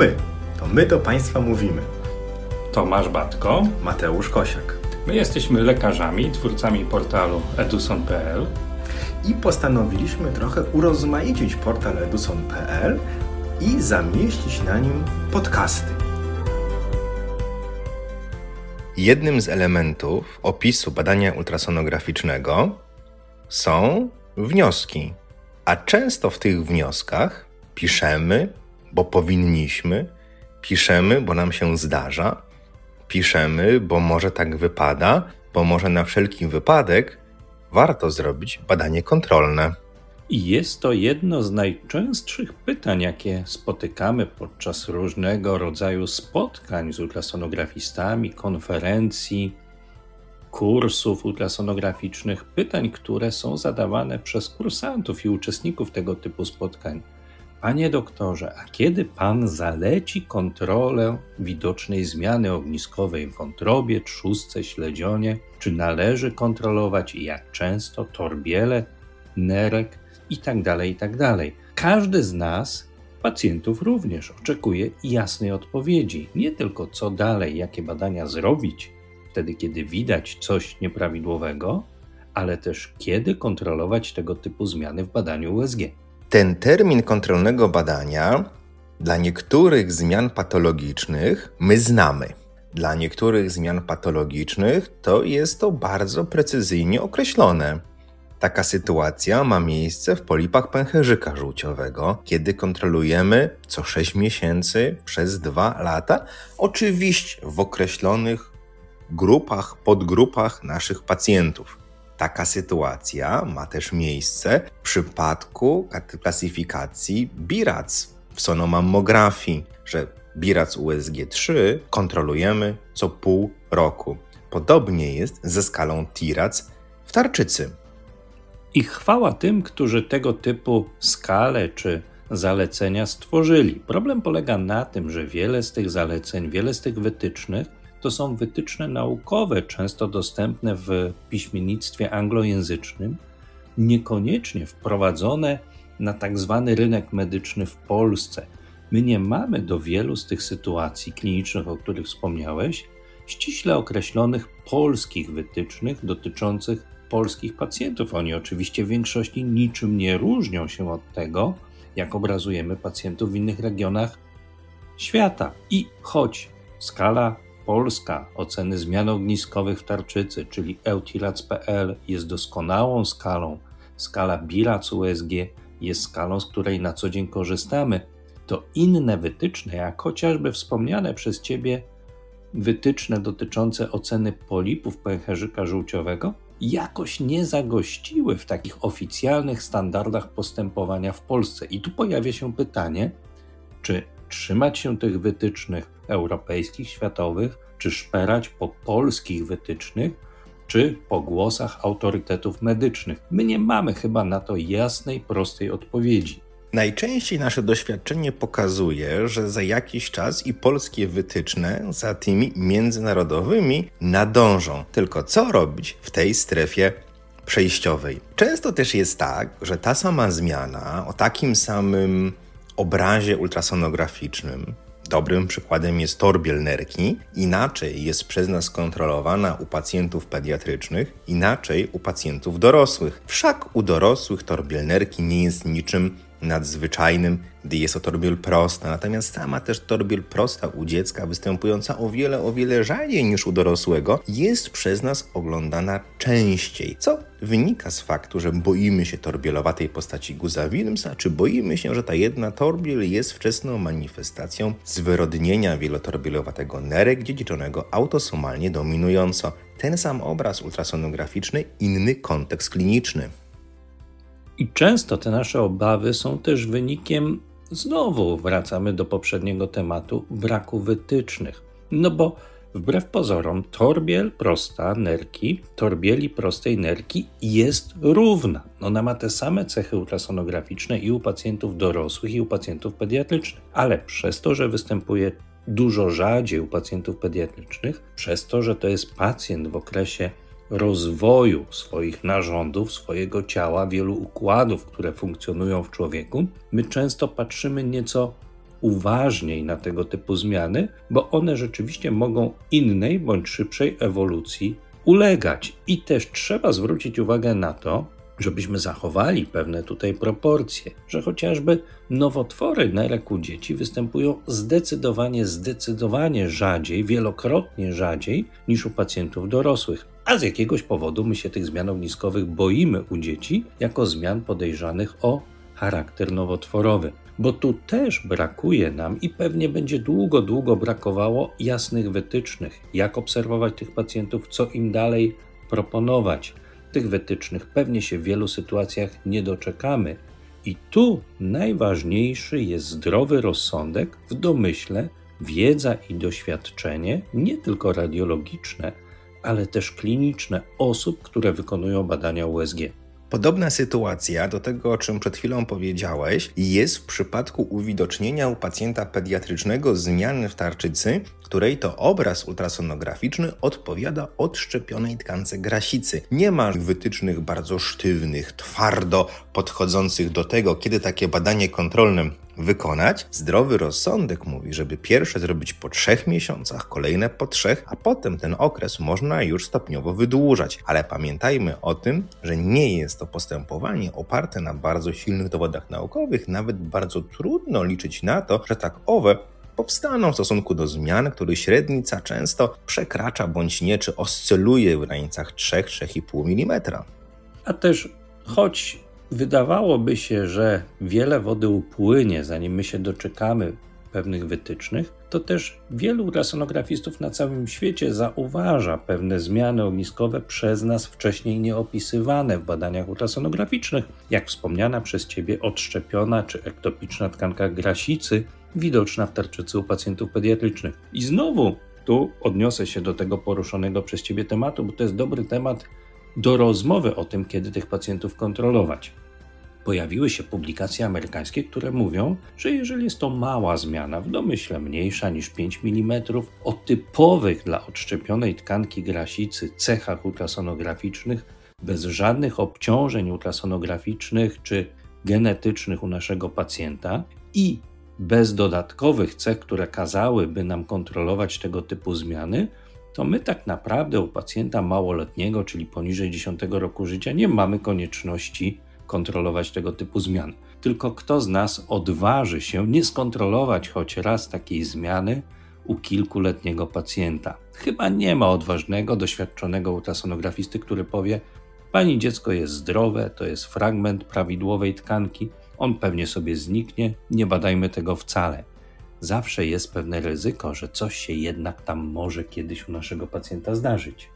my. To my do Państwa mówimy. Tomasz Batko. Mateusz Kosiak. My jesteśmy lekarzami, twórcami portalu eduson.pl I postanowiliśmy trochę urozmaicić portal eduson.pl i zamieścić na nim podcasty. Jednym z elementów opisu badania ultrasonograficznego są wnioski, a często w tych wnioskach piszemy, bo powinniśmy, piszemy, bo nam się zdarza, piszemy, bo może tak wypada, bo może na wszelki wypadek warto zrobić badanie kontrolne. I jest to jedno z najczęstszych pytań, jakie spotykamy podczas różnego rodzaju spotkań z ultrasonografistami, konferencji, kursów ultrasonograficznych, pytań, które są zadawane przez kursantów i uczestników tego typu spotkań. Panie doktorze, a kiedy pan zaleci kontrolę widocznej zmiany ogniskowej w wątrobie, trzustce, śledzionie? Czy należy kontrolować i jak często torbiele, nerek itd., tak itd. Tak Każdy z nas, pacjentów również, oczekuje jasnej odpowiedzi. Nie tylko co dalej, jakie badania zrobić, wtedy kiedy widać coś nieprawidłowego, ale też kiedy kontrolować tego typu zmiany w badaniu USG. Ten termin kontrolnego badania dla niektórych zmian patologicznych my znamy. Dla niektórych zmian patologicznych to jest to bardzo precyzyjnie określone. Taka sytuacja ma miejsce w polipach pęcherzyka żółciowego, kiedy kontrolujemy co 6 miesięcy przez 2 lata, oczywiście w określonych grupach, podgrupach naszych pacjentów. Taka sytuacja ma też miejsce w przypadku klasyfikacji BIRAC w sonomammografii, że BIRAC USG3 kontrolujemy co pół roku. Podobnie jest ze skalą TIRAC w tarczycy. I chwała tym, którzy tego typu skale czy zalecenia stworzyli. Problem polega na tym, że wiele z tych zaleceń, wiele z tych wytycznych to są wytyczne naukowe, często dostępne w piśmiennictwie anglojęzycznym, niekoniecznie wprowadzone na tak zwany rynek medyczny w Polsce. My nie mamy do wielu z tych sytuacji klinicznych, o których wspomniałeś, ściśle określonych polskich wytycznych dotyczących polskich pacjentów. Oni oczywiście w większości niczym nie różnią się od tego, jak obrazujemy pacjentów w innych regionach świata. I choć skala polska oceny zmian ogniskowych w tarczycy, czyli eutirac.pl jest doskonałą skalą, skala BIRAC USG jest skalą, z której na co dzień korzystamy, to inne wytyczne, jak chociażby wspomniane przez Ciebie wytyczne dotyczące oceny polipów pęcherzyka żółciowego, jakoś nie zagościły w takich oficjalnych standardach postępowania w Polsce. I tu pojawia się pytanie, czy trzymać się tych wytycznych europejskich, światowych, czy szperać po polskich wytycznych, czy po głosach autorytetów medycznych. My nie mamy chyba na to jasnej, prostej odpowiedzi. Najczęściej nasze doświadczenie pokazuje, że za jakiś czas i polskie wytyczne za tymi międzynarodowymi nadążą. Tylko co robić w tej strefie przejściowej? Często też jest tak, że ta sama zmiana o takim samym obrazie ultrasonograficznym Dobrym przykładem jest torbiel nerki. Inaczej jest przez nas kontrolowana u pacjentów pediatrycznych, inaczej u pacjentów dorosłych. Wszak u dorosłych torbiel nerki nie jest niczym nadzwyczajnym, gdy jest to torbiel prosta. Natomiast sama też torbiel prosta u dziecka, występująca o wiele, o wiele rzadziej niż u dorosłego, jest przez nas oglądana częściej, co wynika z faktu, że boimy się torbielowatej postaci guza Wilmsa, czy boimy się, że ta jedna torbiel jest wczesną manifestacją zwyrodnienia wielotorbielowatego nerek dziedziczonego autosomalnie dominująco. Ten sam obraz ultrasonograficzny, inny kontekst kliniczny. I często te nasze obawy są też wynikiem, znowu wracamy do poprzedniego tematu, braku wytycznych. No bo wbrew pozorom, torbiel prosta nerki, torbieli prostej nerki jest równa. Ona ma te same cechy ultrasonograficzne i u pacjentów dorosłych, i u pacjentów pediatrycznych. Ale przez to, że występuje dużo rzadziej u pacjentów pediatrycznych, przez to, że to jest pacjent w okresie rozwoju swoich narządów, swojego ciała, wielu układów, które funkcjonują w człowieku, my często patrzymy nieco uważniej na tego typu zmiany, bo one rzeczywiście mogą innej bądź szybszej ewolucji ulegać. I też trzeba zwrócić uwagę na to, żebyśmy zachowali pewne tutaj proporcje, że chociażby nowotwory nerek u dzieci występują zdecydowanie, zdecydowanie rzadziej, wielokrotnie rzadziej niż u pacjentów dorosłych. A z jakiegoś powodu my się tych zmian ogniskowych boimy u dzieci jako zmian podejrzanych o charakter nowotworowy. Bo tu też brakuje nam i pewnie będzie długo, długo brakowało jasnych wytycznych, jak obserwować tych pacjentów, co im dalej proponować tych wytycznych pewnie się w wielu sytuacjach nie doczekamy. I tu najważniejszy jest zdrowy rozsądek w domyśle, wiedza i doświadczenie, nie tylko radiologiczne, ale też kliniczne osób, które wykonują badania USG. Podobna sytuacja do tego, o czym przed chwilą powiedziałeś, jest w przypadku uwidocznienia u pacjenta pediatrycznego zmiany w tarczycy, której to obraz ultrasonograficzny odpowiada odszczepionej tkance grasicy. Nie ma wytycznych bardzo sztywnych, twardo podchodzących do tego, kiedy takie badanie kontrolne wykonać. Zdrowy rozsądek mówi, żeby pierwsze zrobić po trzech miesiącach, kolejne po trzech, a potem ten okres można już stopniowo wydłużać. Ale pamiętajmy o tym, że nie jest to postępowanie oparte na bardzo silnych dowodach naukowych, nawet bardzo trudno liczyć na to, że tak owe powstaną w stosunku do zmian, których średnica często przekracza bądź nie, czy oscyluje w granicach 3-3,5 mm. A też choć wydawałoby się, że wiele wody upłynie, zanim my się doczekamy pewnych wytycznych, to też wielu ultrasonografistów na całym świecie zauważa pewne zmiany ogniskowe przez nas wcześniej nieopisywane w badaniach ultrasonograficznych, jak wspomniana przez Ciebie odszczepiona czy ektopiczna tkanka grasicy, widoczna w tarczycy u pacjentów pediatrycznych. I znowu tu odniosę się do tego poruszonego przez Ciebie tematu, bo to jest dobry temat do rozmowy o tym, kiedy tych pacjentów kontrolować. Pojawiły się publikacje amerykańskie, które mówią, że jeżeli jest to mała zmiana, w domyśle mniejsza niż 5 mm, o typowych dla odszczepionej tkanki grasicy cechach ultrasonograficznych, bez żadnych obciążeń ultrasonograficznych czy genetycznych u naszego pacjenta i bez dodatkowych cech, które kazałyby nam kontrolować tego typu zmiany, to my tak naprawdę u pacjenta małoletniego, czyli poniżej 10 roku życia, nie mamy konieczności kontrolować tego typu zmian. Tylko kto z nas odważy się nie skontrolować choć raz takiej zmiany u kilkuletniego pacjenta? Chyba nie ma odważnego, doświadczonego ultrasonografisty, który powie: Pani dziecko jest zdrowe, to jest fragment prawidłowej tkanki, on pewnie sobie zniknie, nie badajmy tego wcale. Zawsze jest pewne ryzyko, że coś się jednak tam może kiedyś u naszego pacjenta zdarzyć.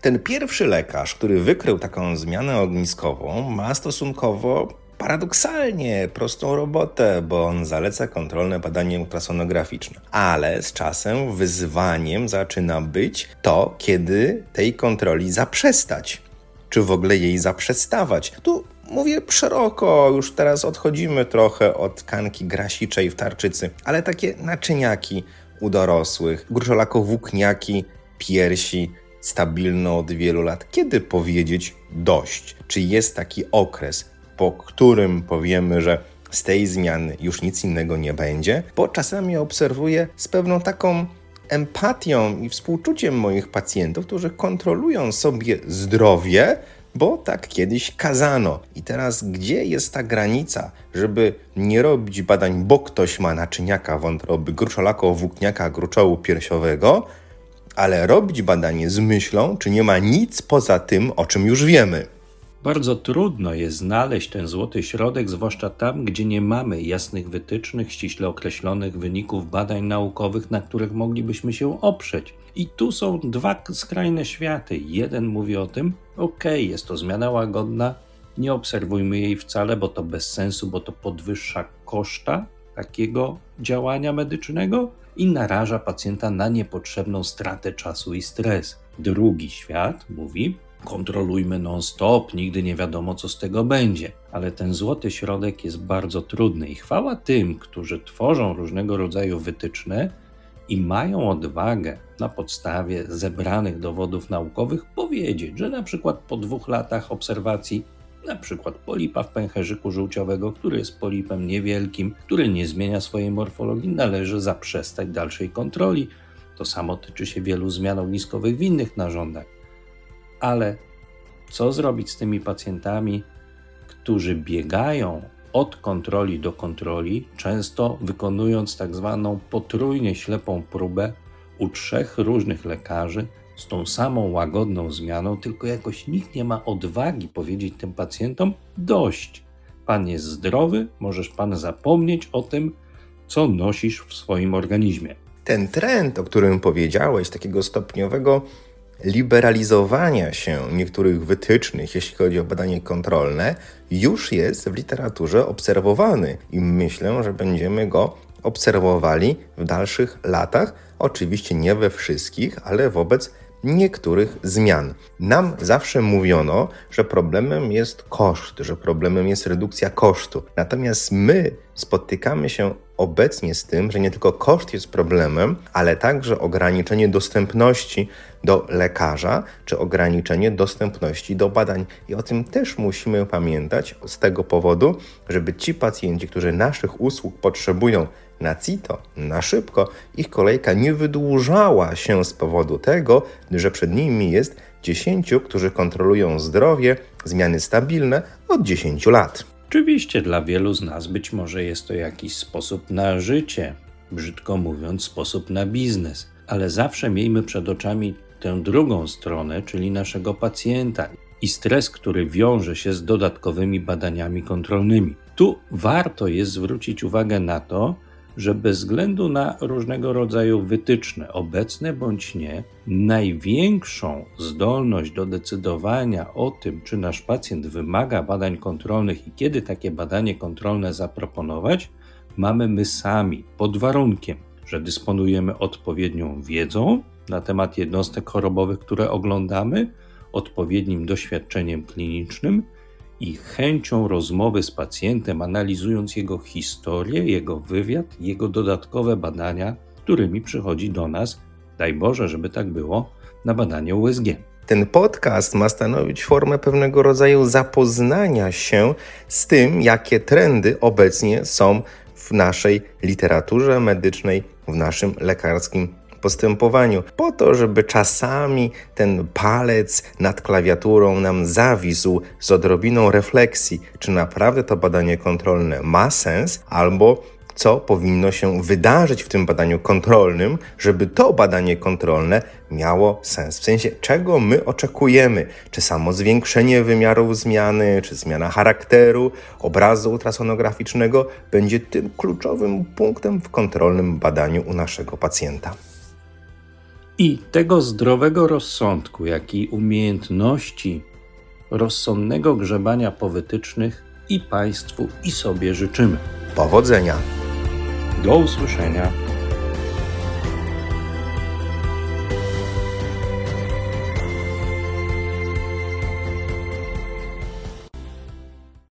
Ten pierwszy lekarz, który wykrył taką zmianę ogniskową, ma stosunkowo paradoksalnie prostą robotę, bo on zaleca kontrolne badanie ultrasonograficzne. Ale z czasem wyzwaniem zaczyna być to, kiedy tej kontroli zaprzestać. Czy w ogóle jej zaprzestawać? Tu mówię szeroko, już teraz odchodzimy trochę od tkanki grasiczej w tarczycy, ale takie naczyniaki u dorosłych, gruszolako-włókniaki, piersi, stabilne od wielu lat. Kiedy powiedzieć dość? Czy jest taki okres, po którym powiemy, że z tej zmiany już nic innego nie będzie? Bo czasami obserwuję z pewną taką empatią i współczuciem moich pacjentów, którzy kontrolują sobie zdrowie, bo tak kiedyś kazano. I teraz gdzie jest ta granica, żeby nie robić badań, bo ktoś ma naczyniaka wątroby, gruczolako włókniaka gruczołu piersiowego, ale robić badanie z myślą, czy nie ma nic poza tym, o czym już wiemy. Bardzo trudno jest znaleźć ten złoty środek, zwłaszcza tam, gdzie nie mamy jasnych wytycznych, ściśle określonych wyników badań naukowych, na których moglibyśmy się oprzeć. I tu są dwa skrajne światy. Jeden mówi o tym, ok, jest to zmiana łagodna, nie obserwujmy jej wcale, bo to bez sensu, bo to podwyższa koszta takiego działania medycznego i naraża pacjenta na niepotrzebną stratę czasu i stres. Drugi świat mówi, kontrolujmy non-stop, nigdy nie wiadomo, co z tego będzie. Ale ten złoty środek jest bardzo trudny i chwała tym, którzy tworzą różnego rodzaju wytyczne i mają odwagę na podstawie zebranych dowodów naukowych powiedzieć, że na przykład po dwóch latach obserwacji na przykład polipa w pęcherzyku żółciowego, który jest polipem niewielkim, który nie zmienia swojej morfologii, należy zaprzestać dalszej kontroli. To samo tyczy się wielu zmian ogniskowych w innych narządach. Ale co zrobić z tymi pacjentami, którzy biegają od kontroli do kontroli, często wykonując tak zwaną potrójnie ślepą próbę u trzech różnych lekarzy z tą samą łagodną zmianą, tylko jakoś nikt nie ma odwagi powiedzieć tym pacjentom: dość, pan jest zdrowy, możesz pan zapomnieć o tym, co nosisz w swoim organizmie. Ten trend, o którym powiedziałeś, takiego stopniowego liberalizowania się niektórych wytycznych, jeśli chodzi o badanie kontrolne, już jest w literaturze obserwowany i myślę, że będziemy go obserwowali w dalszych latach. Oczywiście nie we wszystkich, ale wobec niektórych zmian. Nam zawsze mówiono, że problemem jest koszt, że problemem jest redukcja kosztu. Natomiast my spotykamy się obecnie z tym, że nie tylko koszt jest problemem, ale także ograniczenie dostępności do lekarza, czy ograniczenie dostępności do badań. I o tym też musimy pamiętać z tego powodu, żeby ci pacjenci, którzy naszych usług potrzebują na CITO, na szybko, ich kolejka nie wydłużała się z powodu tego, że przed nimi jest 10, którzy kontrolują zdrowie, zmiany stabilne od 10 lat. Oczywiście dla wielu z nas być może jest to jakiś sposób na życie, brzydko mówiąc, sposób na biznes, ale zawsze miejmy przed oczami tę drugą stronę, czyli naszego pacjenta i stres, który wiąże się z dodatkowymi badaniami kontrolnymi. Tu warto jest zwrócić uwagę na to, że bez względu na różnego rodzaju wytyczne, obecne bądź nie, największą zdolność do decydowania o tym, czy nasz pacjent wymaga badań kontrolnych i kiedy takie badanie kontrolne zaproponować, mamy my sami, pod warunkiem, że dysponujemy odpowiednią wiedzą na temat jednostek chorobowych, które oglądamy, odpowiednim doświadczeniem klinicznym i chęcią rozmowy z pacjentem, analizując jego historię, jego wywiad, jego dodatkowe badania, którymi przychodzi do nas, daj Boże, żeby tak było, na badanie USG. Ten podcast ma stanowić formę pewnego rodzaju zapoznania się z tym, jakie trendy obecnie są w naszej literaturze medycznej, w naszym lekarskim postępowaniu, po to, żeby czasami ten palec nad klawiaturą nam zawisł z odrobiną refleksji, czy naprawdę to badanie kontrolne ma sens, albo co powinno się wydarzyć w tym badaniu kontrolnym, żeby to badanie kontrolne miało sens. W sensie, czego my oczekujemy? Czy samo zwiększenie wymiarów zmiany, czy zmiana charakteru obrazu ultrasonograficznego będzie tym kluczowym punktem w kontrolnym badaniu u naszego pacjenta. I tego zdrowego rozsądku, jak i umiejętności rozsądnego grzebania po wytycznych i Państwu, i sobie życzymy. Powodzenia! Do usłyszenia.